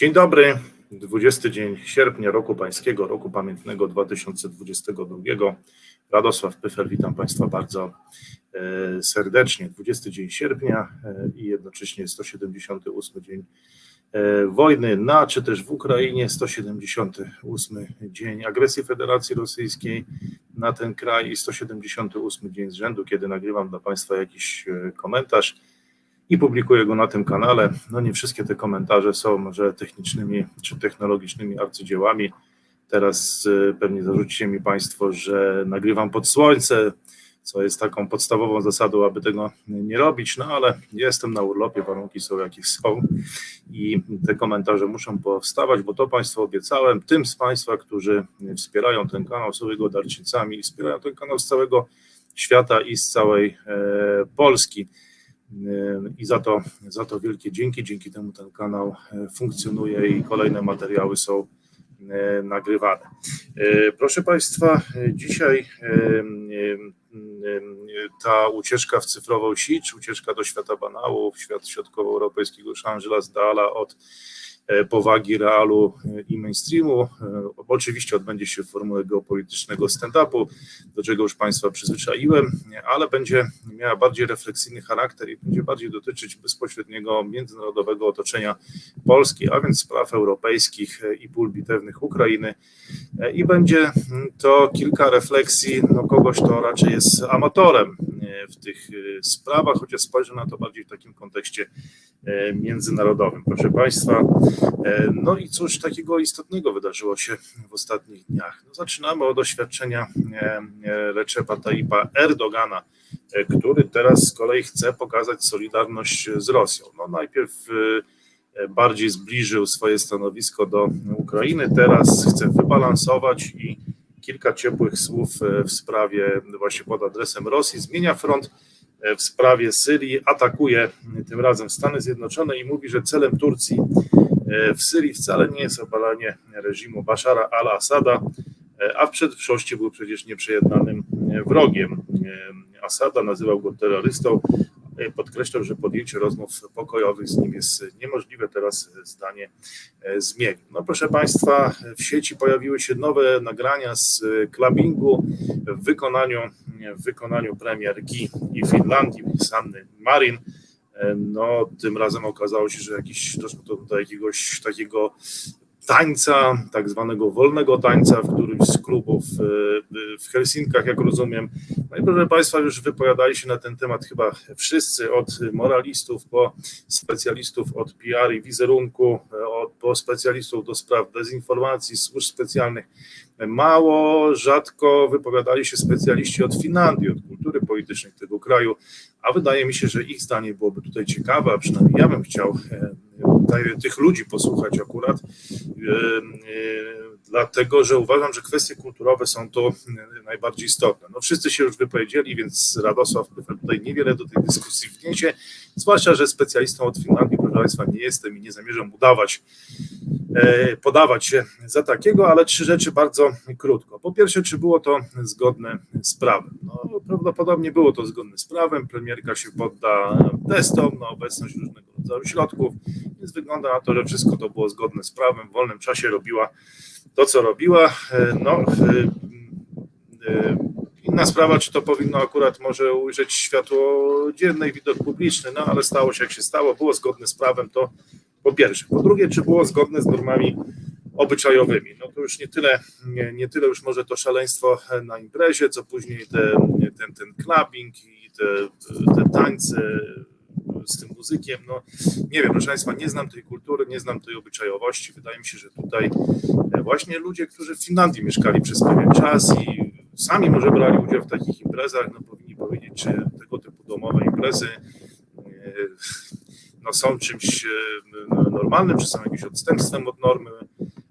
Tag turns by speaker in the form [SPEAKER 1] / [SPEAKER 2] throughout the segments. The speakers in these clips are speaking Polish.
[SPEAKER 1] Dzień dobry, 20 dzień sierpnia roku pańskiego, roku pamiętnego 2022. Radosław Pyfer, witam Państwa bardzo e, serdecznie. 20 dzień sierpnia e, i jednocześnie 178 dzień e, wojny na, czy też w Ukrainie, 178 dzień agresji Federacji Rosyjskiej na ten kraj i 178 dzień z rzędu, kiedy nagrywam dla Państwa jakiś komentarz i publikuję go na tym kanale. No nie wszystkie te komentarze są może technicznymi czy technologicznymi arcydziełami. Teraz y, pewnie zarzucicie mi Państwo, że nagrywam pod słońce, co jest taką podstawową zasadą, aby tego nie robić, no ale jestem na urlopie, warunki są jakie są i te komentarze muszą powstawać, bo to Państwu obiecałem. Tym z Państwa, którzy wspierają ten kanał, są jego darczyńcami i wspierają ten kanał z całego świata i z całej e, Polski i za to, za to wielkie dzięki. Dzięki temu ten kanał e, funkcjonuje i kolejne materiały są e, nagrywane. Proszę Państwa, dzisiaj ta ucieczka w cyfrową sieć, ucieczka do świata banałów, świat środkowoeuropejskiego z dala od powagi realu e, i mainstreamu. E, oczywiście odbędzie się w formule geopolitycznego stand-upu, do czego już Państwa przyzwyczaiłem, ale będzie miała bardziej refleksyjny charakter i będzie bardziej dotyczyć bezpośredniego międzynarodowego otoczenia Polski, a więc spraw europejskich i pól bitewnych Ukrainy. I będzie to kilka refleksji no kogoś, kto raczej jest amatorem w tych sprawach, chociaż spojrzę na to bardziej w takim kontekście międzynarodowym. Proszę Państwa, E, no i cóż takiego istotnego wydarzyło się w ostatnich dniach? No zaczynamy od doświadczenia e, e, Recepa Tayyipa Erdogana, który teraz z kolei chce pokazać solidarność z Rosją. No najpierw bardziej zbliżył swoje stanowisko do Ukrainy, teraz chce wybalansować i kilka ciepłych słów w sprawie właśnie pod adresem Rosji, zmienia front w sprawie Syrii, atakuje tym razem Stany Zjednoczone i mówi, że celem Turcji E, w Syrii wcale nie jest obalanie reżimu Bashara al-Assada, e, a w przeszłości był przecież nieprzejednanym e, wrogiem Asada, nazywał go terrorystą. Podkreślał, że podjęcie rozmów pokojowych z nim jest niemożliwe. Teraz zdanie zmienił. No proszę Państwa, w sieci pojawiły się nowe nagrania z clubbingu w wykonaniu, w wykonaniu premier Gi i Finlandii, Sanny Marin no, tym razem okazało się, że jakiś, doszło do jakiegoś takiego tańca, tak zwanego wolnego tańca w którymś z klubów e, w Helsinkach, jak rozumiem. No i proszę Państwa, już wypowiadali się na ten temat chyba wszyscy, od moralistów po specjalistów od PR i wizerunku, e, od, po specjalistów do spraw dezinformacji, służb specjalnych. Mało, rzadko wypowiadali się specjaliści od Finlandii, od kultury politycznej tego kraju, a wydaje mi się, że ich zdanie byłoby tutaj ciekawe, a przynajmniej ja bym chciał e, tych ludzi posłuchać akurat, e, e, dlatego że uważam, że kwestie kulturowe są to najbardziej istotne. No wszyscy się już wypowiedzieli, więc Radosław tutaj niewiele do tej dyskusji wniesie, zwłaszcza, że specjalistą od Finlandii, proszę Państwa, nie jestem i nie zamierzam udawać, podawać się za takiego, ale trzy rzeczy bardzo krótko. Po pierwsze, czy było to zgodne z prawem? No, prawdopodobnie było to zgodne z prawem, premierka się podda testom na obecność różnego rodzaju środków, więc wygląda na to, że wszystko to było zgodne z prawem, w wolnym czasie robiła to, co robiła. No, e, e, inna sprawa, czy to powinno akurat może ujrzeć światło dzienne widok publiczny, no ale stało się jak się stało, było zgodne z prawem, to po pierwsze. Po drugie, czy było zgodne z normami obyczajowymi. No to już nie tyle, nie, nie tyle już może to szaleństwo na imprezie, co później te, ten, ten clubbing i te, te tańce z tym muzykiem. No nie wiem, proszę Państwa, nie znam tej kultury, nie znam tej obyczajowości. Wydaje mi się, że tutaj właśnie ludzie, którzy w Finlandii mieszkali przez pewien czas i sami może brali udział w takich imprezach, no powinni powiedzieć, czy tego typu domowe imprezy e, no, są czymś e, normalnym, czy są jakimś odstępstwem od normy.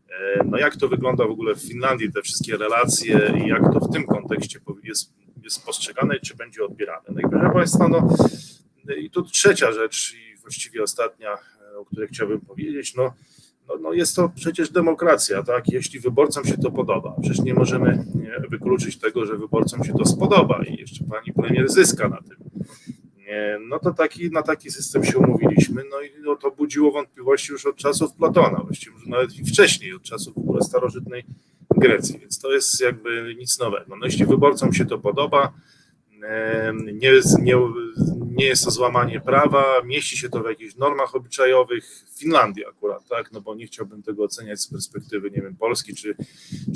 [SPEAKER 1] E, no jak to wygląda w ogóle w Finlandii, te wszystkie relacje i jak to w tym kontekście jest, jest postrzegane i czy będzie odbierane. No i proszę Państwa, no i tu trzecia rzecz i właściwie ostatnia, e, o której chciałbym powiedzieć, no, no, no jest to przecież demokracja, tak? Jeśli wyborcom się to podoba, przecież nie możemy wykluczyć tego, że wyborcom się to spodoba i jeszcze pani premier zyska na tym No to taki, na taki system się umówiliśmy, no i no to budziło wątpliwości już od czasów Platona, właściwie nawet i wcześniej, od czasów w ogóle starożytnej Grecji, więc to jest jakby nic nowego. No jeśli wyborcom się to podoba, nie, nie, nie jest to złamanie prawa, mieści się to w jakichś normach obyczajowych, w Finlandii akurat, tak, no bo nie chciałbym tego oceniać z perspektywy, nie wiem, Polski czy,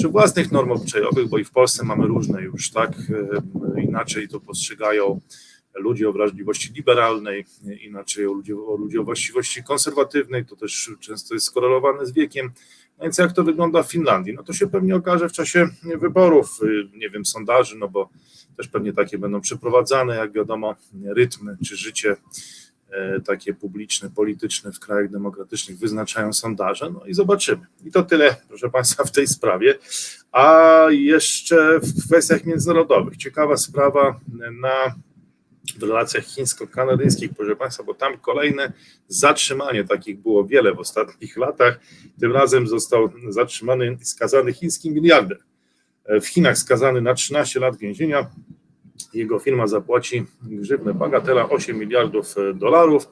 [SPEAKER 1] czy własnych norm obyczajowych, bo i w Polsce mamy różne już, tak, inaczej to postrzegają ludzie o wrażliwości liberalnej, inaczej o ludzie, o ludzie o właściwości konserwatywnej, to też często jest skorelowane z wiekiem. No więc jak to wygląda w Finlandii? No to się pewnie okaże w czasie wyborów, nie wiem, sondaży, no bo też pewnie takie będą przeprowadzane, jak wiadomo, rytmy czy życie e, takie publiczne, polityczne w krajach demokratycznych wyznaczają sondaże, no i zobaczymy. I to tyle, proszę Państwa, w tej sprawie. A jeszcze w kwestiach międzynarodowych. Ciekawa sprawa na w relacjach chińsko-kanadyjskich, proszę Państwa, bo tam kolejne zatrzymanie, takich było wiele w ostatnich latach. Tym razem został zatrzymany i skazany chiński miliarder. W Chinach skazany na 13 lat więzienia. Jego firma zapłaci grzywne bagatela 8 miliardów dolarów.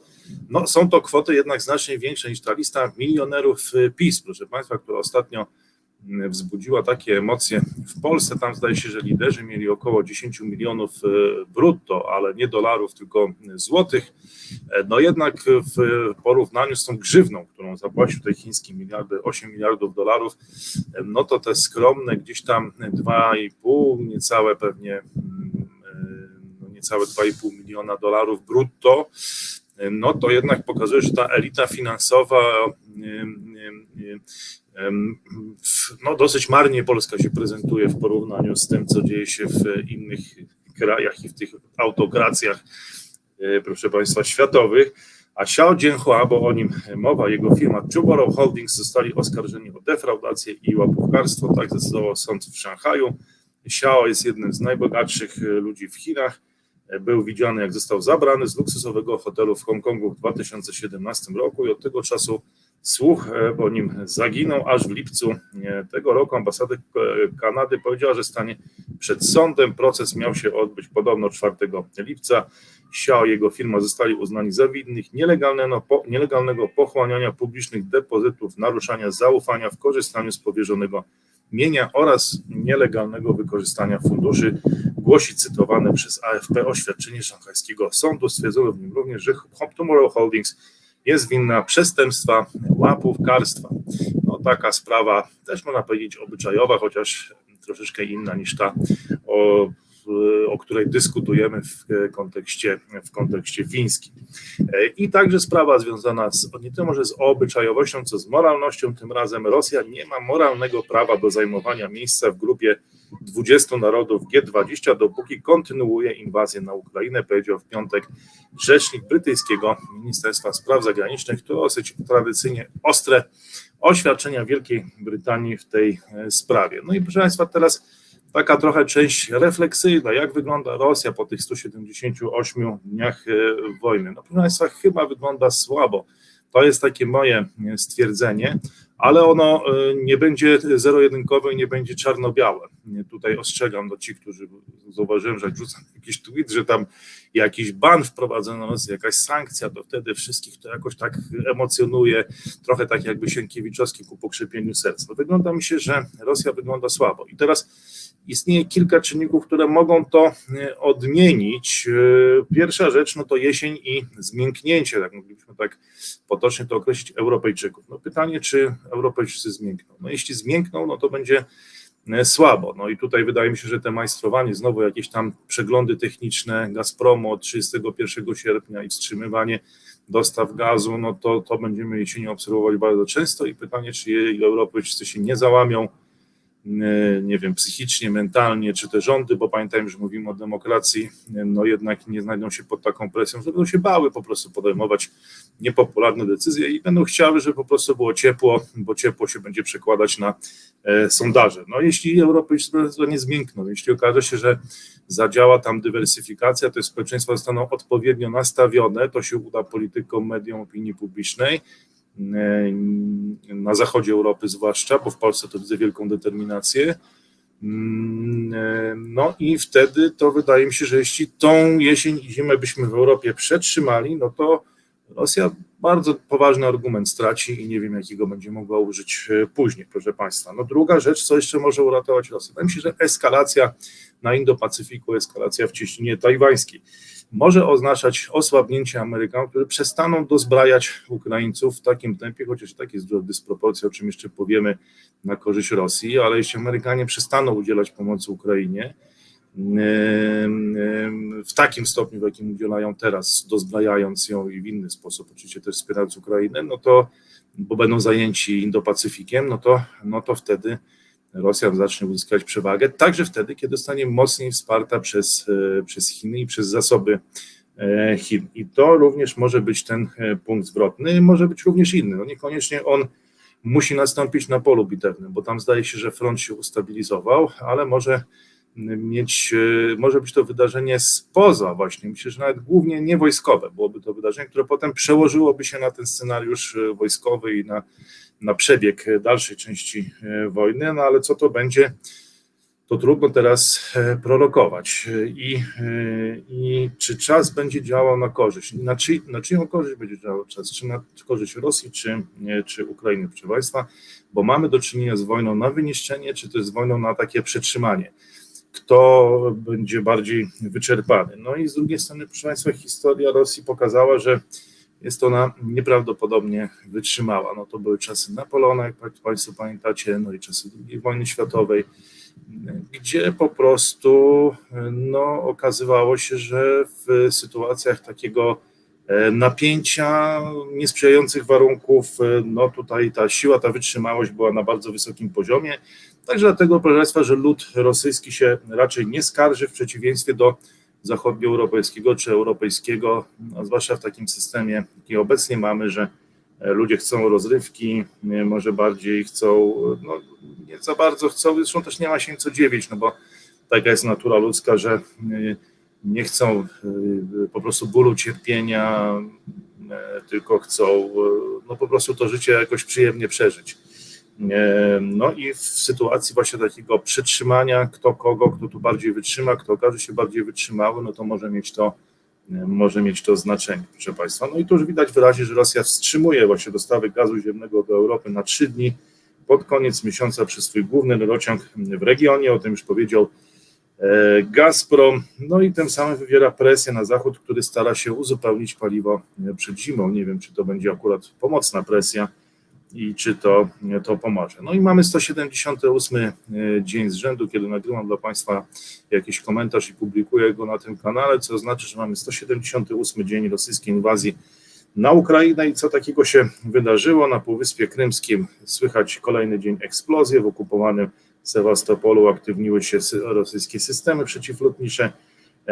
[SPEAKER 1] No, są to kwoty jednak znacznie większe niż ta lista milionerów PiS, proszę Państwa, która ostatnio wzbudziła takie emocje w Polsce. Tam zdaje się, że liderzy mieli około 10 milionów e, brutto, ale nie dolarów, tylko złotych. E, no jednak w porównaniu z tą grzywną, którą zapłacił tej chiński miliardy, 8 miliardów dolarów, e, no to te skromne gdzieś tam 2,5, niecałe pewnie no niecałe 2,5 miliona dolarów brutto, no to jednak pokazuje, że ta elita finansowa no, dosyć marnie Polska się prezentuje w porównaniu z tym, co dzieje się w innych krajach i w tych autokracjach, e, proszę Państwa, światowych. A Xiao Jianhua, bo o nim mowa, jego firma Tomorrow Holdings zostali oskarżeni o defraudację i łapówkarstwo, tak zdecydował sąd w Szanghaju. Xiao jest jednym z najbogatszych ludzi w Chinach. Był widziany, jak został zabrany z luksusowego hotelu w Hongkongu w 2017 roku i od tego czasu Słuch o nim zaginął, aż w lipcu tego roku ambasada Kanady powiedziała, że stanie przed sądem. Proces miał się odbyć podobno 4 lipca. I jego firma zostali uznani za winnych nielegalnego, nielegalnego pochłaniania publicznych depozytów, naruszania zaufania w korzystaniu z powierzonego mienia oraz nielegalnego wykorzystania funduszy, głosi cytowane przez AFP oświadczenie szanghajskiego sądu. Stwierdzono w nim również, że Tomorrow Holdings jest winna przestępstwa łapówkarstwa. No taka sprawa też można powiedzieć obyczajowa, chociaż troszeczkę inna niż ta, o, o której dyskutujemy w kontekście, w kontekście fińskim. I także sprawa związana z, nie tyle może z obyczajowością, co z moralnością. Tym razem Rosja nie ma moralnego prawa do zajmowania miejsca w grupie 20 narodów G20, dopóki kontynuuje inwazję na Ukrainę, powiedział w piątek rzecznik brytyjskiego Ministerstwa Spraw Zagranicznych, to dosyć tradycyjnie ostre oświadczenia Wielkiej Brytanii w tej e, sprawie. No i proszę Państwa, teraz taka trochę część refleksyjna, jak wygląda Rosja po tych 178 dniach e, wojny. No proszę Państwa, chyba wygląda słabo. To jest takie moje stwierdzenie, ale ono e, nie będzie zero-jedynkowe i nie będzie czarno-białe. Tutaj ostrzegam do ci, którzy zauważyłem, że jak rzucam jakiś tweet, że tam jakiś ban wprowadzono, jakaś sankcja, to wtedy wszystkich to jakoś tak emocjonuje, trochę tak jakby Sienkiewiczowski ku pokrzepieniu serca. No wygląda mi się, że Rosja wygląda słabo. I teraz istnieje kilka czynników, które mogą to e, odmienić. E, pierwsza rzecz, no to jesień i zmięknięcie, tak moglibyśmy tak potocznie to określić, Europejczyków. No pytanie, czy Europejczycy zmiękną? No jeśli zmiękną, no to będzie e, słabo. No i tutaj wydaje mi się, że te majstrowanie, znowu jakieś tam przeglądy techniczne Gazpromu od 31 sierpnia i wstrzymywanie dostaw gazu, no to, to będziemy jesienią obserwować bardzo często i pytanie, czy Europejczycy się nie załamią, nie wiem, psychicznie, mentalnie, czy te rządy, bo pamiętajmy, że mówimy o demokracji, no jednak nie znajdą się pod taką presją, że będą się bały po prostu podejmować niepopularne decyzje i będą chciały, żeby po prostu było ciepło, bo ciepło się będzie przekładać na e, sondaże. No jeśli Europejczycy nie zmiękną, jeśli okaże się, że zadziała tam dywersyfikacja, to społeczeństwa zostaną odpowiednio nastawione, to się uda politykom, mediom, opinii publicznej, E, na zachodzie Europy zwłaszcza, bo w Polsce to widzę wielką determinację, Mm, e, No i wtedy to wydaje mi się, że jeśli tą jesień i zimę byśmy w Europie przetrzymali, no to Rosja bardzo poważny argument straci i nie wiem, jakiego będzie mogła użyć e, później, proszę Państwa. No druga rzecz, co jeszcze może uratować Rosję? Wydaje mi się, że eskalacja na Indo-Pacyfiku, eskalacja w cieśninie tajwańskiej może oznaczać osłabnięcie Amerykanów, którzy przestaną dozbrajać Ukraińców w takim tempie, chociaż tak jest duża dysproporcja, o czym jeszcze powiemy na korzyść Rosji, ale jeśli Amerykanie przestaną udzielać pomocy Ukrainie, w takim stopniu, w jakim udzielają teraz, dozbrajając ją i w inny sposób, oczywiście też wspierając Ukrainę, no to, bo będą zajęci Indo-Pacyfikiem, no to, no to wtedy Rosja zacznie uzyskać przewagę, także wtedy, kiedy zostanie mocniej wsparta przez, e, przez Chiny i przez zasoby e, Chin. I to również może być ten e, punkt zwrotny, może być również inny. No niekoniecznie on musi nastąpić na polu bitewnym, bo tam zdaje się, że front się ustabilizował, ale może mieć, może być to wydarzenie spoza właśnie, myślę, że nawet głównie nie wojskowe, byłoby to wydarzenie, które potem przełożyłoby się na ten scenariusz wojskowy i na, na przebieg dalszej części wojny, no ale co to będzie, to trudno teraz prorokować. I, i czy czas będzie działał na korzyść? Na, czy, na czyją korzyść będzie działał czas? Czy na korzyść Rosji, czy, czy Ukrainy, proszę Państwa? Bo mamy do czynienia z wojną na wyniszczenie, czy to jest wojną na takie przetrzymanie kto będzie bardziej wyczerpany. No i z drugiej strony, proszę Państwa, historia Rosji pokazała, że jest ona nieprawdopodobnie wytrzymała. No to były czasy Napoleona, jak Państwo pamiętacie, no i czasy II wojny światowej, gdzie po prostu no, okazywało się, że w sytuacjach takiego napięcia, niesprzyjających warunków, no tutaj ta siła, ta wytrzymałość była na bardzo wysokim poziomie. Także dlatego, proszę Państwa, że lud rosyjski się raczej nie skarży w przeciwieństwie do zachodnioeuropejskiego czy europejskiego, no zwłaszcza w takim systemie, jaki obecnie mamy, że ludzie chcą rozrywki, może bardziej chcą, no nie za bardzo chcą, zresztą też nie ma się co dziwić, no bo taka jest natura ludzka, że nie chcą po prostu bólu, cierpienia, tylko chcą no po prostu to życie jakoś przyjemnie przeżyć. No i w sytuacji właśnie takiego przytrzymania, kto kogo, kto tu bardziej wytrzyma, kto okaże się bardziej wytrzymały, no to może mieć to, może mieć to znaczenie, proszę Państwa. No i tu już widać wyraźnie, że Rosja wstrzymuje właśnie dostawy gazu ziemnego do Europy na trzy dni pod koniec miesiąca przez swój główny rurociąg w regionie, o tym już powiedział Gazprom, no i tym samym wywiera presję na Zachód, który stara się uzupełnić paliwo przed zimą. Nie wiem, czy to będzie akurat pomocna presja, i czy to, to pomoże. No i mamy 178 dzień z rzędu, kiedy nagrywam dla Państwa jakiś komentarz i publikuję go na tym kanale, co oznacza, że mamy 178 dzień rosyjskiej inwazji na Ukrainę i co takiego się wydarzyło na Półwyspie Krymskim. Słychać kolejny dzień eksplozji w okupowanym Sewastopolu, aktywniły się rosyjskie systemy przeciwlotnicze.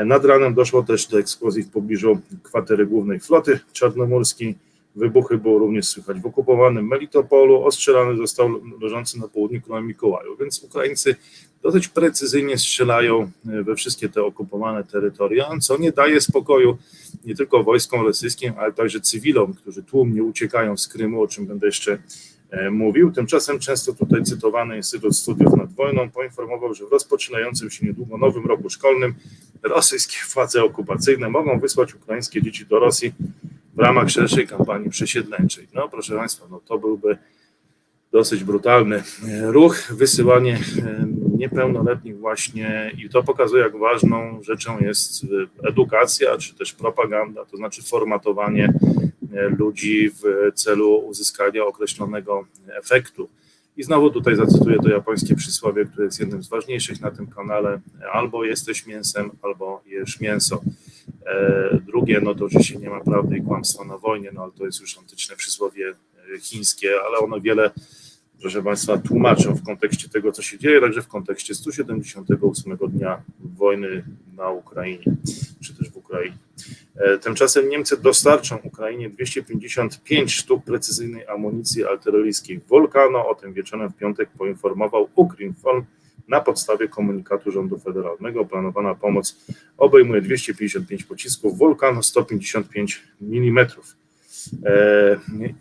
[SPEAKER 1] Nad ranem doszło też do eksplozji w pobliżu kwatery głównej floty czarnomorskiej Wybuchy było również słychać w okupowanym Melitopolu, ostrzelany został leżący na południu kraju Mikołaju, więc Ukraińcy dosyć precyzyjnie strzelają we wszystkie te okupowane terytoria, co nie daje spokoju nie tylko wojskom rosyjskim, ale także cywilom, którzy tłumnie uciekają z Krymu, o czym będę jeszcze mówił. Tymczasem często tutaj cytowany Instytut Studiów nad Wojną poinformował, że w rozpoczynającym się niedługo nowym roku szkolnym rosyjskie władze okupacyjne mogą wysłać ukraińskie dzieci do Rosji w ramach szerszej kampanii przesiedleńczej. No proszę Państwa, no to byłby dosyć brutalny ruch, wysyłanie niepełnoletnich właśnie i to pokazuje, jak ważną rzeczą jest edukacja, czy też propaganda, to znaczy formatowanie ludzi w celu uzyskania określonego efektu. I znowu tutaj zacytuję to japońskie przysłowie, które jest jednym z ważniejszych na tym kanale. Albo jesteś mięsem, albo jesz mięso. Drugie, no to oczywiście nie ma prawdy i kłamstwa na wojnie, no ale to jest już antyczne przysłowie chińskie, ale ono wiele, proszę Państwa, tłumaczą w kontekście tego, co się dzieje, także w kontekście 178 dnia wojny na Ukrainie, czy też w Ukrainie. Tymczasem Niemcy dostarczą Ukrainie 255 sztuk precyzyjnej amunicji artyleryjskiej Volcano. O tym wieczorem w piątek poinformował Ukrinform na podstawie komunikatu rządu federalnego. Planowana pomoc obejmuje 255 pocisków Volcano 155 mm.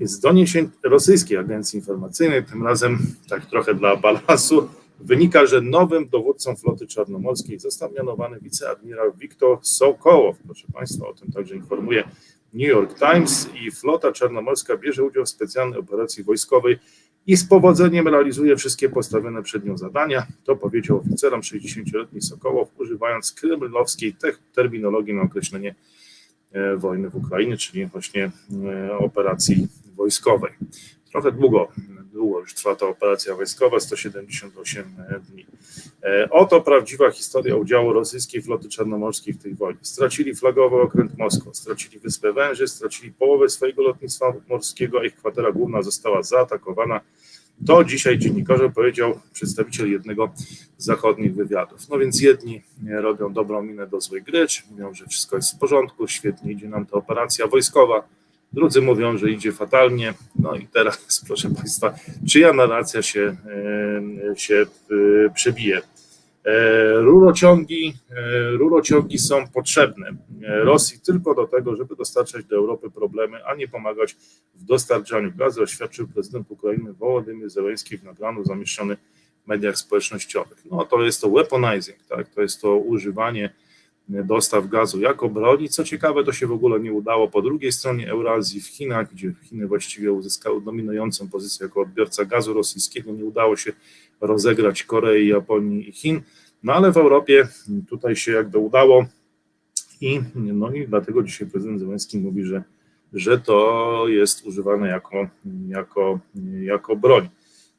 [SPEAKER 1] Z doniesień rosyjskiej agencji informacyjnej, tym razem tak trochę dla balansu, wynika, że nowym dowódcą floty czarnomorskiej został mianowany wiceadmirał Wiktor Sokołow. Proszę Państwa, o tym także informuje New York Times i flota czarnomorska bierze udział w specjalnej operacji wojskowej i z powodzeniem realizuje wszystkie postawione przed nią zadania. To powiedział oficerom 60-letni Sokołow, używając kremlowskiej terminologii na określenie e, wojny w Ukrainie, czyli właśnie e, operacji wojskowej. Trochę długo długo już trwa ta operacja wojskowa, 178 dni. E, oto prawdziwa historia udziału rosyjskiej floty czarnomorskiej w tej wojnie. Stracili flagowy okręt Moskwa, stracili Wyspę Węży, stracili połowę swojego lotnictwa morskiego, ich kwatera główna została zaatakowana. To dzisiaj dziennikarze powiedział przedstawiciel jednego z zachodnich wywiadów. No więc jedni robią dobrą minę do złej gry, mówią, że wszystko jest w porządku, świetnie idzie nam ta operacja wojskowa, Drudzy mówią, że idzie fatalnie. No i teraz, proszę Państwa, czyja narracja się, e, się e, przebije? E, rurociągi, rurociągi są potrzebne Rosji tylko do tego, żeby dostarczać do Europy problemy, a nie pomagać w dostarczaniu gazu, oświadczył prezydent Ukrainy Wołodymyr Zełenski w nagraniu zamieszczony w mediach społecznościowych. No to jest to weaponizing, tak? to jest to używanie dostaw gazu jako broni. Co ciekawe, to się w ogóle nie udało po drugiej stronie Eurazji w Chinach, gdzie Chiny właściwie uzyskały dominującą pozycję jako odbiorca gazu rosyjskiego. Nie udało się rozegrać Korei, Japonii i Chin, no ale w Europie tutaj się jakby udało i, no i dlatego dzisiaj prezydent Zełenski mówi, że, że to jest używane jako, jako, jako broń.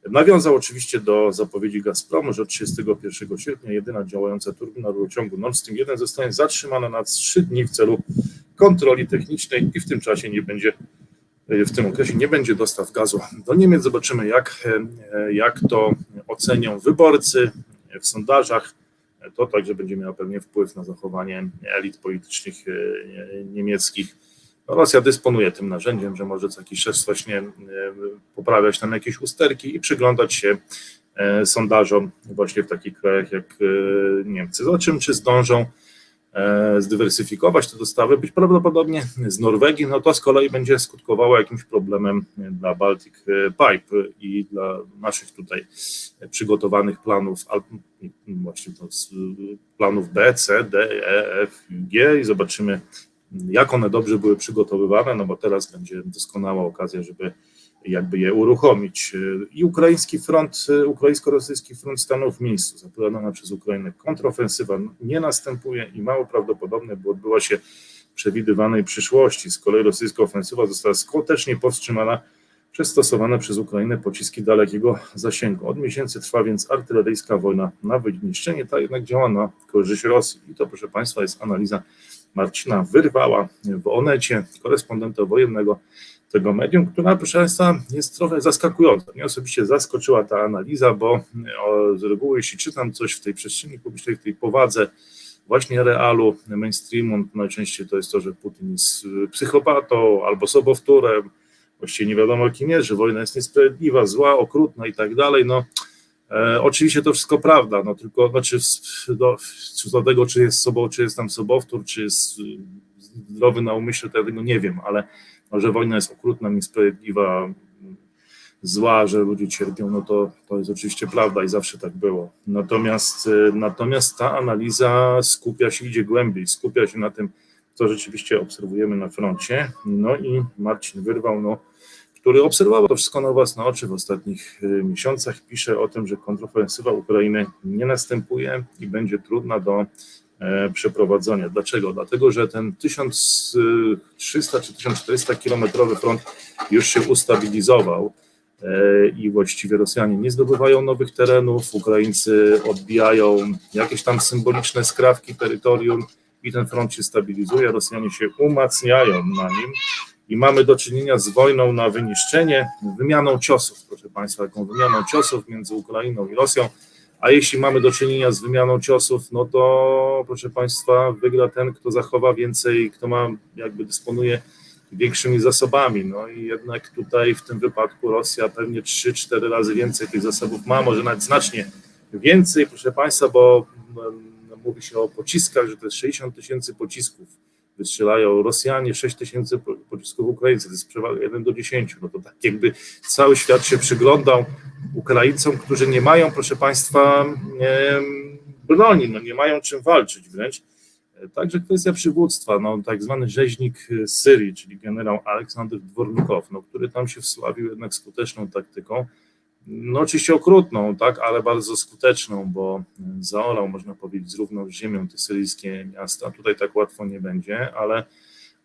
[SPEAKER 1] Nawiązał oczywiście do zapowiedzi Gazpromu, że od 31 sierpnia jedyna działająca turbina rurociągu Nord Stream 1 zostanie zatrzymana na 3 dni w celu kontroli technicznej i w tym czasie nie będzie, w tym okresie nie będzie dostaw gazu do Niemiec. Zobaczymy, jak, jak to ocenią wyborcy w sondażach. To także będzie miało pewnie wpływ na zachowanie elit politycznych niemieckich Rosja dysponuje tym narzędziem, że może co jakiś czas właśnie e, poprawiać tam jakieś usterki i przyglądać się e, sondażom właśnie w takich krajach jak e, Niemcy. Zobaczymy, czy zdążą zdywersyfikować te dostawy, być prawdopodobnie z Norwegii, no to z kolei będzie skutkowało jakimś problemem dla Baltic Pipe i dla naszych tutaj przygotowanych planów, właśnie planów B, C, D, E, F, G i zobaczymy, jak one dobrze były przygotowywane, no bo teraz będzie doskonała okazja, żeby jakby je uruchomić. I ukraiński front, ukraińsko-rosyjski front stanął w miejscu. Zapowiadana przez Ukrainę kontrofensywa nie następuje i mało prawdopodobne, bo odbyła się przewidywanej przyszłości. Z kolei rosyjska ofensywa została skutecznie powstrzymana przez stosowane przez Ukrainę pociski dalekiego zasięgu. Od miesięcy trwa więc artyleryjska wojna na wyniszczenie, ta jednak działa na korzyść Rosji. I to, proszę Państwa, jest analiza Marcina Wyrwała w Onecie, korespondenta wojennego tego medium, która, proszę Państwa, jest trochę zaskakująca. Mnie osobiście zaskoczyła ta analiza, bo z reguły, jeśli czytam coś w tej przestrzeni publicznej, w tej powadze właśnie realu, mainstreamu, najczęściej to jest to, że Putin jest psychopatą albo sobowtórem, właściwie nie wiadomo kim jest, że wojna jest niesprawiedliwa, zła, okrutna i tak dalej, no E, oczywiście to wszystko prawda, no tylko znaczy do, co do tego, czy jest sobą, czy jest tam sobowtór, czy jest y, zdrowy na umyśle, to ja tego nie wiem, ale no, że wojna jest okrutna, niesprawiedliwa, zła, że ludzie cierpią, no to, to jest oczywiście prawda i zawsze tak było. Natomiast, y, natomiast ta analiza skupia się, idzie głębiej, skupia się na tym, co rzeczywiście obserwujemy na froncie. No i Marcin Wyrwał, no który obserwował to wszystko na własne oczy w ostatnich y, miesiącach, pisze o tym, że kontrofensywa Ukrainy nie następuje i będzie trudna do e, przeprowadzenia. Dlaczego? Dlatego, że ten 1300 czy 1400 kilometrowy front już się ustabilizował e, i właściwie Rosjanie nie zdobywają nowych terenów, Ukraińcy odbijają jakieś tam symboliczne skrawki terytorium i ten front się stabilizuje, Rosjanie się umacniają na nim i mamy do czynienia z wojną na wyniszczenie, wymianą ciosów, proszę Państwa, taką wymianą ciosów między Ukrainą i Rosją. A jeśli mamy do czynienia z wymianą ciosów, no to proszę Państwa, wygra ten, kto zachowa więcej, kto ma, jakby dysponuje większymi zasobami. No i jednak tutaj w tym wypadku Rosja pewnie 3-4 razy więcej tych zasobów ma, może nawet znacznie więcej, proszę Państwa, bo mm, mówi się o pociskach, że to jest 60 tysięcy pocisków wystrzelają. Rosjanie 6 tysięcy pocisków Ukraińcy, to jest przewaga 1 do 10, no to tak jakby cały świat się przyglądał Ukraińcom, którzy nie mają, proszę Państwa, broni, no nie mają czym walczyć wręcz. Także kwestia przywództwa, no, tak zwany rzeźnik Syrii, czyli generał Aleksander Dwornikow, no, który tam się wsławił jednak skuteczną taktyką, no oczywiście okrutną, tak, ale bardzo skuteczną, bo zaorał, można powiedzieć, zrównał z ziemią te syryjskie miasta. Tutaj tak łatwo nie będzie, ale,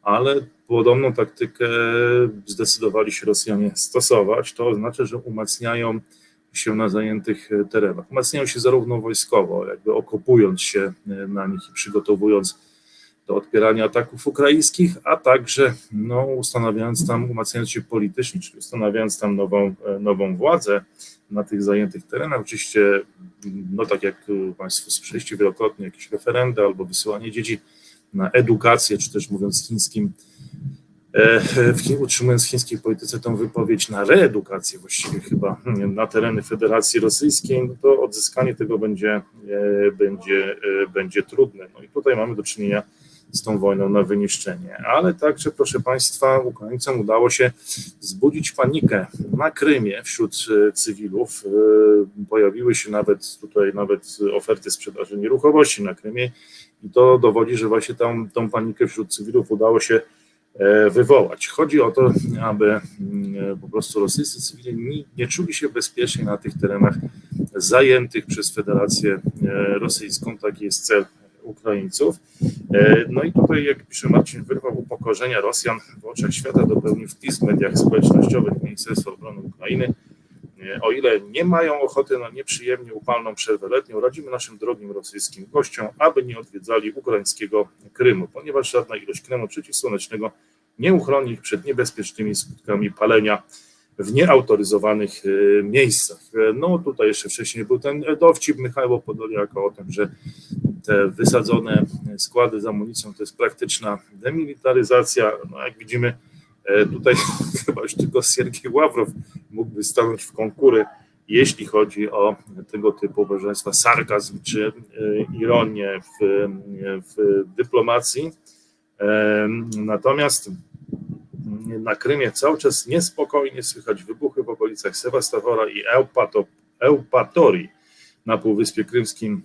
[SPEAKER 1] ale podobną taktykę zdecydowali się Rosjanie stosować. To oznacza, że umacniają się na zajętych terenach. Umacniają się zarówno wojskowo, jakby okopując się na nich i przygotowując do odpierania ataków ukraińskich, a także no, ustanawiając tam, umacniając się politycznie, czyli ustanawiając tam nową, nową władzę na tych zajętych terenach. Oczywiście, no tak jak Państwo słyszeliście wielokrotnie, jakieś referenda albo wysyłanie dzieci na edukację, czy też mówiąc chińskim, w, utrzymując w chińskiej polityce tą wypowiedź na reedukację właściwie chyba na tereny Federacji Rosyjskiej, no to odzyskanie tego będzie, będzie, będzie trudne. No i tutaj mamy do czynienia z tą wojną na wyniszczenie. Ale także, proszę Państwa, Ukraińcom udało się wzbudzić panikę na Krymie wśród e, cywilów. E, pojawiły się nawet tutaj nawet oferty sprzedaży nieruchomości na Krymie i to dowodzi, że właśnie tam tą panikę wśród cywilów udało się e, wywołać. Chodzi o to, aby mm, po prostu rosyjscy cywile nie czuli się bezpiecznie na tych terenach zajętych przez Federację Rosyjską. Taki jest cel Ukraińców. E, no i tutaj, jak pisze Marcin Wyrwał, upokorzenia Rosjan w oczach świata dopełnił wpis w mediach społecznościowych Ministerstwa Obrony Ukrainy. E, o ile nie mają ochoty na nieprzyjemnie upalną przerwę letnią, radzimy naszym drogim rosyjskim gościom, aby nie odwiedzali ukraińskiego Krymu, ponieważ żadna ilość kremu przeciwsłonecznego nie uchroni ich przed niebezpiecznymi skutkami palenia w nieautoryzowanych e, miejscach. No tutaj jeszcze wcześniej był ten dowcip Michała Podoliaka o tym, że te wysadzone składy z amunicją to jest praktyczna demilitaryzacja. No jak widzimy, e, tutaj chyba już tylko Siergiej Ławrow mógłby stanąć w konkury, jeśli chodzi o tego typu, Państwa, sarkazm czy e, ironię w, w dyplomacji. E, natomiast na Krymie cały czas niespokojnie słychać wybuchy w okolicach Sewastopora i Eupatorii na Półwyspie Krymskim.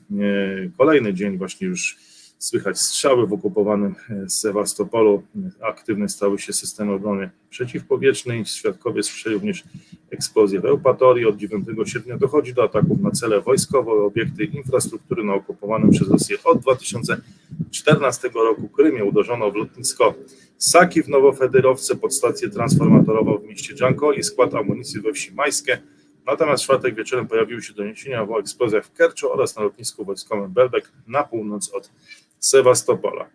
[SPEAKER 1] Kolejny dzień właśnie już słychać strzały w okupowanym e, Sewastopolu. Aktywne stały się systemy obrony przeciwpowietrznej. Świadkowie słyszeli również eksplozję w Eupatorii. Od 9 sierpnia dochodzi do ataków na cele wojskowe obiekty infrastruktury na okupowanym przez Rosję od 2014 roku Krymie. Uderzono w lotnisko Saki w Nowofederowce, pod stację transformatorową w mieście Dżanko i skład amunicji we wsi Majskie. Natomiast w czwartek wieczorem pojawiły się doniesienia o eksplozjach w Kerczu oraz na lotnisku wojskowym Belbek na północ od Sewastopola.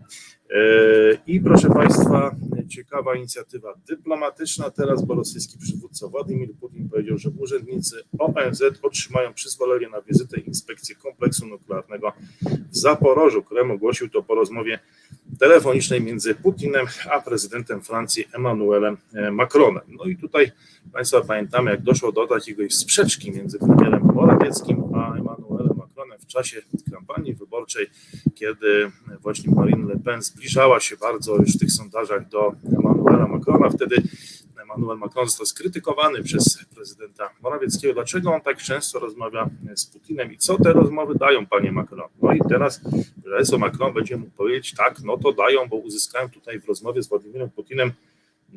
[SPEAKER 1] E, I proszę Państwa, ciekawa inicjatywa dyplomatyczna teraz, bo rosyjski przywódca Władimir Putin powiedział, że urzędnicy ONZ otrzymają przyzwolenie na wizytę i inspekcję kompleksu nuklearnego w Zaporożu. Krem ogłosił to po rozmowie telefonicznej między Putinem a prezydentem Francji Emmanuelem e, Macronem. No i tutaj Państwa pamiętamy, jak doszło do takiej sprzeczki między premierem Morawieckim a Emmanuelem Macronem w czasie kampanii wyborczej, kiedy właśnie Marine Le Pen zbliżała się bardzo już w tych sondażach do Emmanuela Macrona. Wtedy Emmanuel Macron został skrytykowany przez prezydenta Morawieckiego. Dlaczego on tak często rozmawia z Putinem i co te rozmowy dają, panie Macron? No i teraz prezes Macron będzie mógł powiedzieć, tak, no to dają, bo uzyskałem tutaj w rozmowie z Władimirem Putinem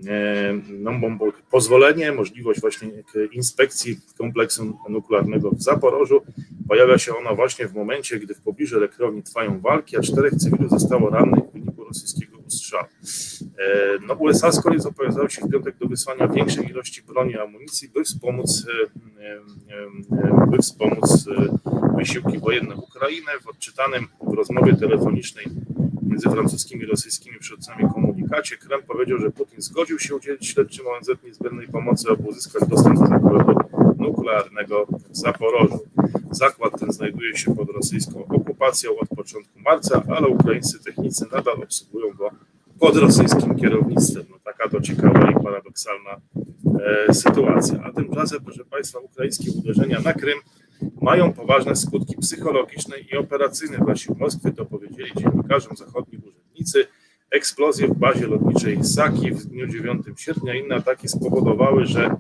[SPEAKER 1] e, no, pozwolenie, możliwość właśnie inspekcji kompleksu nuklearnego w Zaporożu. Pojawia się ona właśnie w momencie, gdy w pobliżu elektrowni trwają walki, a czterech cywilów zostało rannych w wyniku rosyjskiego strzał. E, no, USA z kolei zobowiązały się w piątek do wysłania większej ilości broni i amunicji, by wspomóc, e, e, by wspomóc wysiłki wojenne Ukrainy. W odczytanym w rozmowie telefonicznej między francuskimi i rosyjskimi przywódcami komunikacie Kreml powiedział, że Putin zgodził się udzielić śledczym ONZ niezbędnej pomocy, aby uzyskać dostęp do zakładu nuklearnego w Zaporożu. Zakład ten znajduje się pod rosyjską okupacją od początku marca, ale ukraińscy technicy nadal obsługują go pod rosyjskim kierownictwem. No, taka to ciekawa i paradoksalna e, sytuacja. A tymczasem, proszę Państwa, ukraińskie uderzenia na Krym mają poważne skutki psychologiczne i operacyjne. Dla sił Moskwy, to powiedzieli dziennikarzom zachodni urzędnicy. Eksplozje w bazie lotniczej Saki w dniu 9 sierpnia. Inne ataki spowodowały, że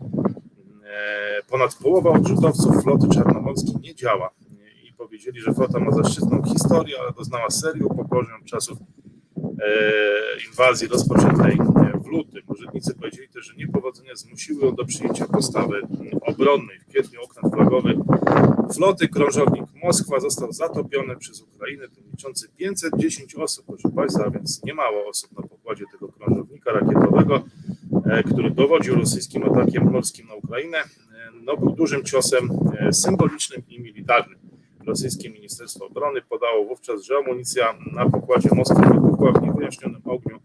[SPEAKER 1] ponad połowa odrzutowców floty czarnomorskiej nie działa. I powiedzieli, że flota ma zaszczytną historię, ale doznała serii upokorzeń czasów inwazji rozpoczętej w lutym. Urzędnicy powiedzieli też, że niepowodzenia zmusiły ją do przyjęcia postawy obronnej. W kwietniu okręt flagowy floty krążownik Moskwa został zatopiony przez Ukrainę, tym liczący 510 osób, proszę Państwa, a więc nie mało osób na pokładzie tego krążownika rakietowego, e, który dowodził rosyjskim atakiem morskim na Ukrainę, e, no, był dużym ciosem e, symbolicznym i militarnym. Rosyjskie Ministerstwo Obrony podało wówczas, że amunicja na pokładzie Moskwy wybuchła w niewyjaśnionym ogniu,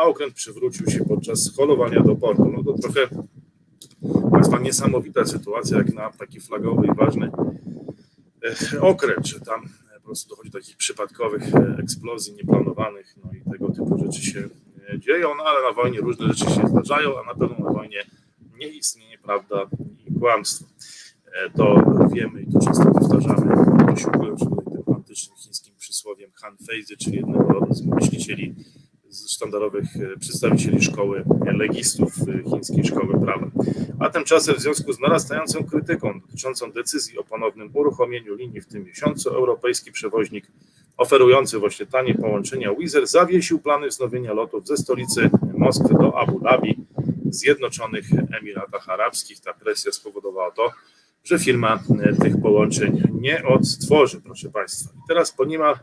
[SPEAKER 1] a okręt przywrócił się podczas holowania do portu. No to trochę Państwa niesamowita sytuacja, jak na taki flagowy i ważny e, okręt, że tam po prostu dochodzi do takich przypadkowych e, eksplozji nieplanowanych, no i tego typu rzeczy się e, dzieją, no ale na wojnie różne rzeczy się zdarzają, a na pewno na wojnie nie istnieje prawda i kłamstwo. To wiemy i to często powtarzamy, posiłkując się tym antycznym chińskim przysłowiem Han Feizy, czyli jednego z myślicieli sztandarowych e, przedstawicieli szkoły legistów e, chińskiej szkoły prawa. A tymczasem w związku z narastającą krytyką dotyczącą decyzji o ponownym uruchomieniu linii w tym miesiącu, europejski przewoźnik oferujący właśnie tanie połączenia Wizz zawiesił plany wznowienia lotów ze stolicy Moskwy do Abu Dhabi w Zjednoczonych Emiratach Arabskich. Ta presja spowodowała to, że firma e, tych połączeń nie odtworzy, proszę Państwa. I teraz po niemal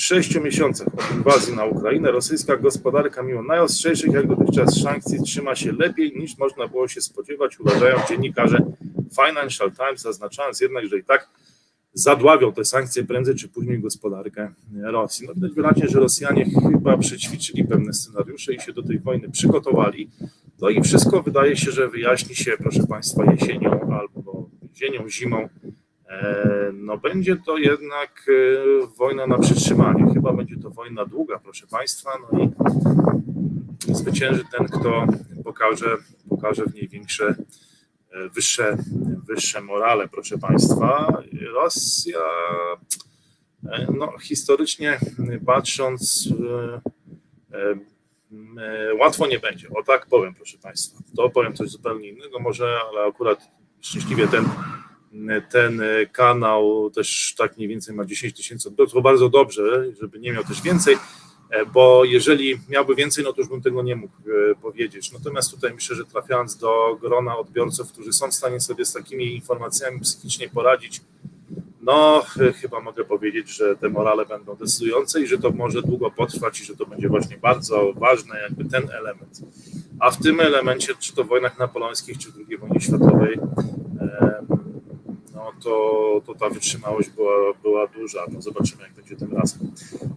[SPEAKER 1] sześciu miesiącach od inwazji na Ukrainę rosyjska gospodarka, mimo najostrzejszych jak dotychczas sankcji, trzyma się lepiej niż można było się spodziewać, uważają dziennikarze Financial Times, zaznaczając jednak, że i tak zadławią te sankcje prędzej czy później gospodarkę Rosji. No widać wyraźnie, że Rosjanie chyba przećwiczyli pewne scenariusze i się do tej wojny przygotowali. No i wszystko wydaje się, że wyjaśni się, proszę Państwa, jesienią albo jesienią, zimą no będzie to jednak e, wojna na przytrzymanie. Chyba będzie to wojna długa, proszę Państwa. No i zwycięży ten, kto pokaże, pokaże w niej większe, e, wyższe, wyższe morale, proszę Państwa. Rosja, no historycznie patrząc, łatwo nie będzie. O tak powiem, proszę Państwa. To powiem coś zupełnie innego, może, ale akurat szczęśliwie ten ten kanał też tak mniej więcej ma 10 tysięcy odbiorców, bardzo dobrze, żeby nie miał też więcej, e, bo jeżeli miałby więcej, no to już bym tego nie mógł e, powiedzieć. Natomiast tutaj myślę, że trafiając do grona odbiorców, którzy są w stanie sobie z takimi informacjami psychicznie poradzić, no e, chyba mogę powiedzieć, że te morale będą decydujące i że to może długo potrwać i że to będzie właśnie bardzo ważny jakby ten element. A w tym elemencie, czy to w wojnach napoleońskich, czy w II wojnie światowej, no to, to ta wytrzymałość była, była duża. No zobaczymy, jak będzie tym razem.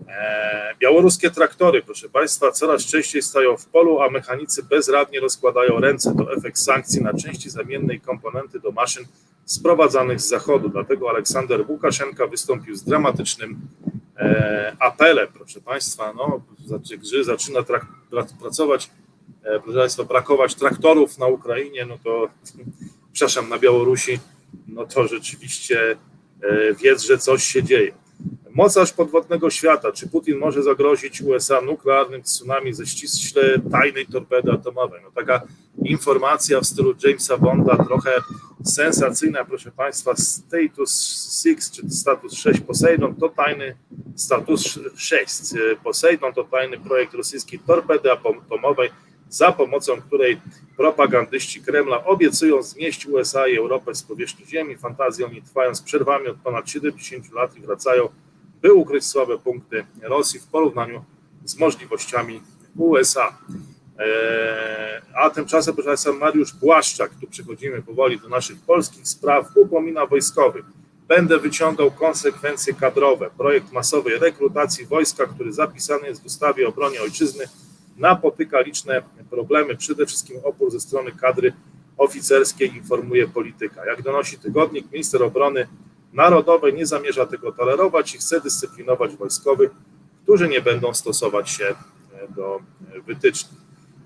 [SPEAKER 1] E, białoruskie traktory, proszę Państwa, coraz częściej stają w polu, a mechanicy bezradnie rozkładają ręce. To efekt sankcji na części zamiennej komponenty do maszyn sprowadzanych z zachodu. Dlatego Aleksander Łukaszenka wystąpił z dramatycznym e, apelem, proszę Państwa. No, gdy zaczyna trak, pracować, e, proszę Państwa, brakować traktorów na Ukrainie, no to przepraszam, na Białorusi no to rzeczywiście e, wiedz, że coś się dzieje. Mocarz podwodnego świata, czy Putin może zagrozić USA nuklearnym tsunami ze ściśle tajnej torpedy atomowej? No taka informacja w stylu Jamesa Bonda, trochę sensacyjna, proszę Państwa, status 6 czy status 6 Poseidon to tajny status 6. Poseidon to tajny projekt rosyjskiej torpedy atomowej, za pomocą której propagandyści Kremla obiecują zmieść USA i Europę z powierzchni Ziemi. Fantazje oni trwają z przerwami od ponad 70 lat i wracają, by ukryć słabe punkty Rosji w porównaniu z możliwościami USA. Eee, a tymczasem, proszę Państwa, Mariusz Błaszczak, tu przechodzimy powoli do naszych polskich spraw, upomina wojskowych. Będę wyciągał konsekwencje kadrowe. Projekt masowej rekrutacji wojska, który zapisany jest w ustawie o obronie ojczyzny, napotyka liczne problemy, przede wszystkim opór ze strony kadry oficerskiej, informuje polityka. Jak donosi tygodnik, minister obrony narodowej nie zamierza tego tolerować i chce dyscyplinować wojskowych, którzy nie będą stosować się e, do e, wytycznych.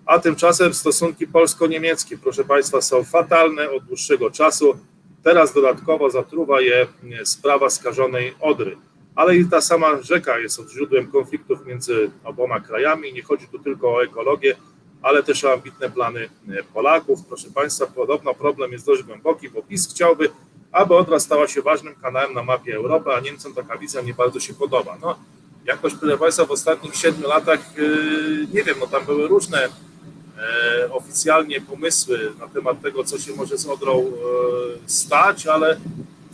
[SPEAKER 1] A tymczasem stosunki polsko-niemieckie, proszę Państwa, są fatalne od dłuższego czasu. Teraz dodatkowo zatruwa je e, sprawa skażonej Odry ale i ta sama rzeka jest źródłem konfliktów między oboma krajami. Nie chodzi tu tylko o ekologię, ale też o ambitne plany Polaków. Proszę Państwa, podobno problem jest dość głęboki, bo PiS chciałby, aby Odra stała się ważnym kanałem na mapie Europy, a Niemcom taka wizja nie bardzo się podoba. No, jakoś, proszę Państwa, w ostatnich siedmiu latach, yy, nie wiem, no tam były różne e, oficjalnie pomysły na temat tego, co się może z Odrą e, stać, ale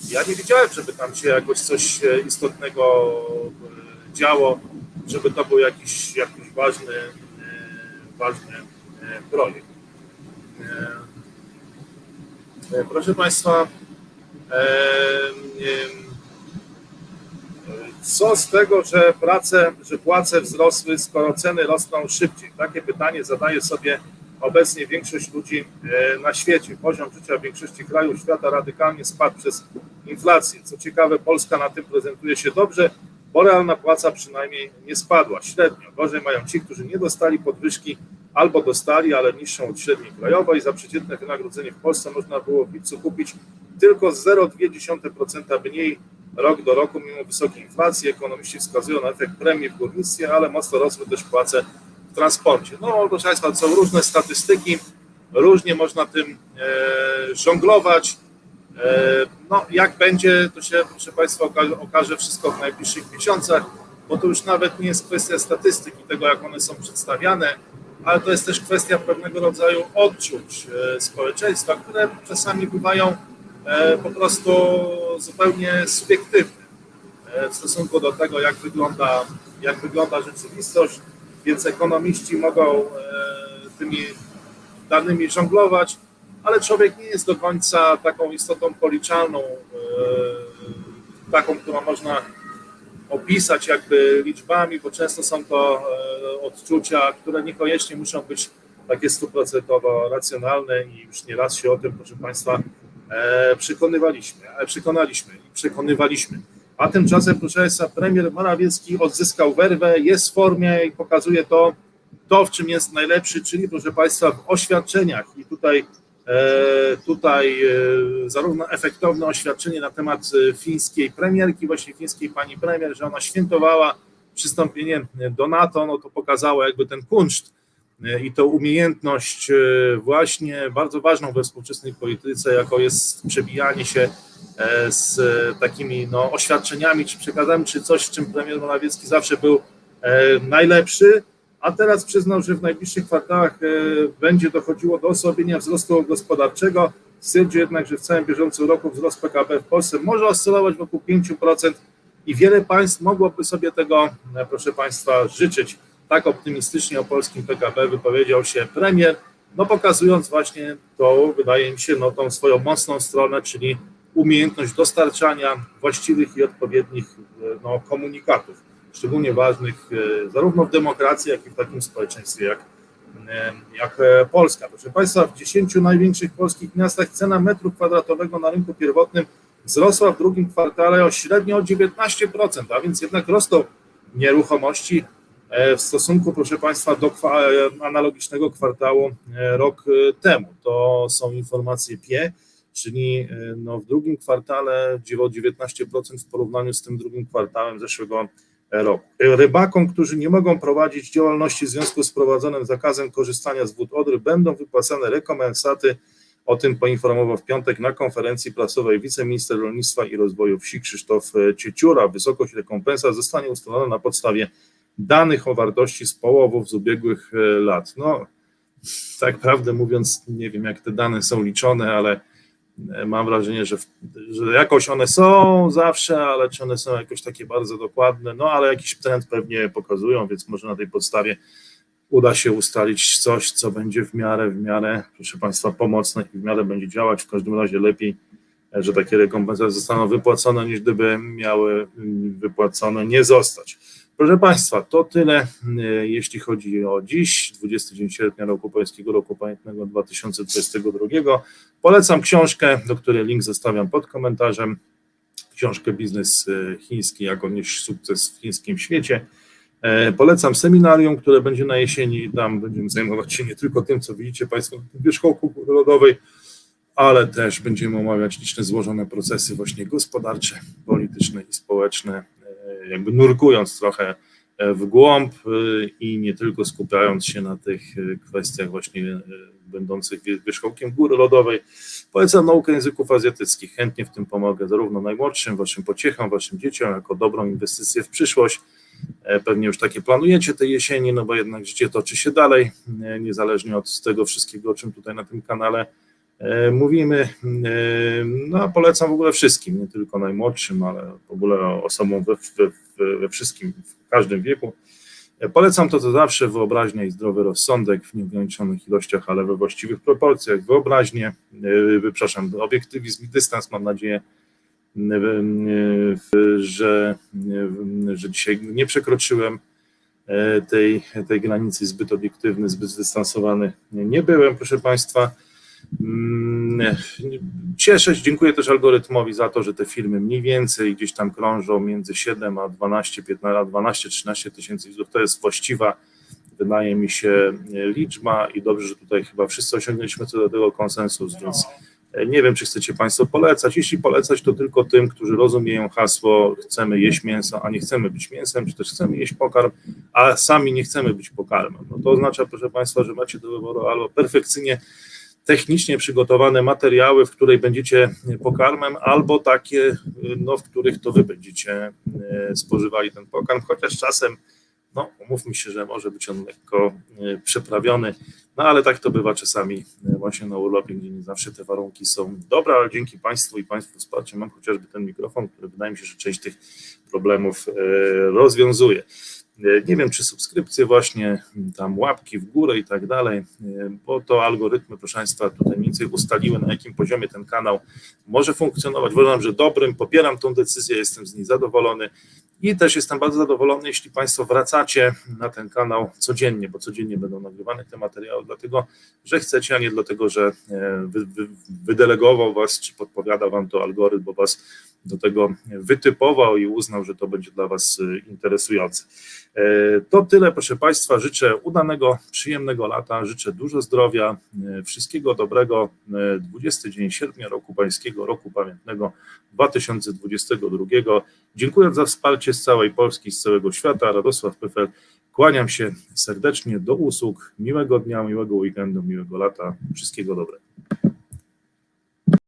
[SPEAKER 1] ja nie widziałem, żeby tam się jakoś coś e, istotnego e, działo, żeby to był jakiś, jakiś ważny, e, ważny projekt. Proszę Państwa, co z tego, że prace, że płace wzrosły, skoro ceny rosną szybciej? Takie pytanie zadaje sobie obecnie większość ludzi e, na świecie. Poziom życia większości krajów świata radykalnie spadł przez inflację. Co ciekawe, Polska na tym prezentuje się dobrze, bo realna płaca przynajmniej nie spadła średnio. Gorzej mają ci, którzy nie dostali podwyżki albo dostali, ale niższą od średniej krajowej. Za przeciętne wynagrodzenie w Polsce można było w lipcu kupić tylko z 0,2% mniej rok do roku, mimo wysokiej inflacji. Ekonomiści wskazują na efekt premii w górnictwie, ale mocno rosły też płace transporcie. No, proszę Państwa, są różne statystyki, różnie można tym e, żonglować. E, no, jak będzie, to się, proszę Państwa, oka- okaże wszystko w najbliższych miesiącach, bo to już nawet nie jest kwestia statystyki, tego jak one są przedstawiane, ale to jest też kwestia pewnego rodzaju odczuć e, społeczeństwa, które czasami bywają e, po prostu zupełnie subiektywne e, w stosunku do tego, jak wygląda, jak wygląda rzeczywistość, więc ekonomiści mogą e, tymi danymi żonglować, ale człowiek nie jest do końca taką istotą policzalną, e, taką, którą można opisać jakby liczbami, bo często są to e, odczucia, które niekoniecznie muszą być takie stuprocentowo racjonalne i już nieraz się o tym, proszę Państwa, przekonywaliśmy, przekonaliśmy i przekonywaliśmy. A tymczasem, proszę Państwa, premier Morawiecki odzyskał werwę, jest w formie i pokazuje to, to, w czym jest najlepszy, czyli proszę Państwa, w oświadczeniach. I tutaj, e, tutaj e, zarówno efektowne oświadczenie na temat e, fińskiej premierki, właśnie fińskiej pani premier, że ona świętowała przystąpienie do NATO, no to pokazało jakby ten kunszt i tą umiejętność e, właśnie bardzo ważną we współczesnej polityce, jaką jest przebijanie się e, z e, takimi no, oświadczeniami czy przekazami, czy coś, w czym premier Morawiecki zawsze był e, najlepszy, a teraz przyznał, że w najbliższych kwartałach e, będzie dochodziło do osłabienia wzrostu gospodarczego. Stwierdził jednak, że w całym bieżącym roku wzrost PKB w Polsce może oscylować wokół 5% i wiele państw mogłoby sobie tego, e, proszę Państwa, życzyć. Tak optymistycznie o polskim PKB wypowiedział się premier, no pokazując właśnie to, wydaje mi się, no tą swoją mocną stronę, czyli umiejętność dostarczania właściwych i odpowiednich e, no, komunikatów szczególnie ważnych e, zarówno w demokracji, jak i w takim społeczeństwie jak, e, jak Polska. Proszę Państwa, w 10 największych polskich miastach cena metru kwadratowego na rynku pierwotnym wzrosła w drugim kwartale o średnio o 19%, a więc jednak rosną nieruchomości w stosunku, proszę Państwa, do e, analogicznego kwartału e, rok e, temu. To są informacje PIE, czyli e, no, w drugim kwartale o 19% w porównaniu z tym drugim kwartałem zeszłego roku. Rybakom, którzy nie mogą prowadzić działalności w związku z prowadzonym zakazem korzystania z wód Odry, będą wypłacane rekompensaty. O tym poinformował w piątek na konferencji prasowej wiceminister rolnictwa i rozwoju wsi Krzysztof e, Cieciura. Wysokość rekompensat zostanie ustalona na podstawie danych o wartości z połowów z ubiegłych e, lat. No, tak prawdę mówiąc, nie wiem jak te dane są liczone, ale e, mam wrażenie, że, że jakoś one są zawsze, ale czy one są jakoś takie bardzo dokładne, no ale jakiś trend pewnie pokazują, więc może na tej podstawie uda się ustalić coś, co będzie w miarę, w miarę, proszę Państwa, pomocne i w miarę będzie działać, w każdym razie lepiej, e, że takie rekompensaty zostaną wypłacone, niż gdyby miały mm, wypłacone nie zostać. Proszę Państwa, to tyle, e, jeśli chodzi o dziś, 20 dzień sierpnia roku pańskiego, roku pamiętnego 2022. Polecam książkę, do której link zostawiam pod komentarzem. Książkę Biznes e, Chiński, jak odnieść sukces w chińskim świecie. E, Polecam seminarium, które będzie na jesieni. Tam będziemy zajmować się nie tylko tym, co widzicie Państwo na wierzchołku lodowej, ale też będziemy omawiać liczne złożone procesy właśnie gospodarcze, polityczne i społeczne, jakby nurkując trochę w głąb i nie tylko skupiając się na tych kwestiach właśnie będących wierzchołkiem góry lodowej. Polecam naukę języków azjatyckich. Chętnie w tym pomogę zarówno najmłodszym, waszym pociechom, waszym dzieciom, jako dobrą inwestycję w przyszłość. Pewnie już takie planujecie tej jesieni, no bo jednak życie toczy się dalej, niezależnie od tego wszystkiego, o czym tutaj na tym kanale E, mówimy, e, no polecam w ogóle wszystkim, nie tylko najmłodszym, ale w ogóle osobom we, we, we wszystkim, w każdym wieku. E, polecam to co zawsze, wyobraźnia i zdrowy rozsądek w nieograniczonych ilościach, ale we właściwych proporcjach. Wyobraźnię, przepraszam, obiektywizm i dystans, mam nadzieję, że, że dzisiaj nie przekroczyłem tej, tej granicy zbyt obiektywny, zbyt zdystansowany. Nie byłem, proszę Państwa. Mm, cieszę się, dziękuję też algorytmowi za to, że te filmy mniej więcej gdzieś tam krążą między 7 a 12, 15, 12, 13 tysięcy widzów. To jest właściwa, wydaje mi się, liczba i dobrze, że tutaj chyba wszyscy osiągnęliśmy co do tego konsensus, więc e, nie wiem, czy chcecie Państwo polecać. Jeśli polecać, to tylko tym, którzy rozumieją hasło chcemy jeść mięso, a nie chcemy być mięsem, czy też chcemy jeść pokarm, a sami nie chcemy być pokarmem. No to oznacza, proszę Państwa, że macie do wyboru albo perfekcyjnie technicznie przygotowane materiały, w której będziecie pokarmem, albo takie, no, w których to wy będziecie e, spożywali ten pokarm, chociaż czasem, no, umówmy się, że może być on lekko e, przeprawiony, no ale tak to bywa czasami e, właśnie na urlopie, gdzie nie zawsze te warunki są dobre, ale dzięki Państwu i Państwu wsparciu mam chociażby ten mikrofon, który wydaje mi się, że część tych problemów rozwiązuje. Nie wiem, czy subskrypcje właśnie, tam łapki w górę i tak dalej, bo to algorytmy, proszę Państwa, tutaj mniej więcej ustaliły, na jakim poziomie ten kanał może funkcjonować. Uważam, że dobrym, popieram tą decyzję, jestem z niej zadowolony i też jestem bardzo zadowolony, jeśli Państwo wracacie na ten kanał codziennie, bo codziennie będą nagrywane te materiały, dlatego, że chcecie, a nie dlatego, że e, wy, wy, wydelegował Was, czy podpowiada Wam to algorytm, bo Was do tego wytypował i uznał, że to będzie dla Was interesujące. E, to tyle, proszę Państwa. Życzę udanego, przyjemnego lata, życzę dużo zdrowia, e, wszystkiego dobrego. 20 e, dzień sierpnia roku Pańskiego, roku pamiętnego 2022. Dziękuję za wsparcie z całej Polski, z całego świata. Radosław Pyfel. Kłaniam się serdecznie do usług. Miłego dnia, miłego weekendu, miłego lata. Wszystkiego dobrego.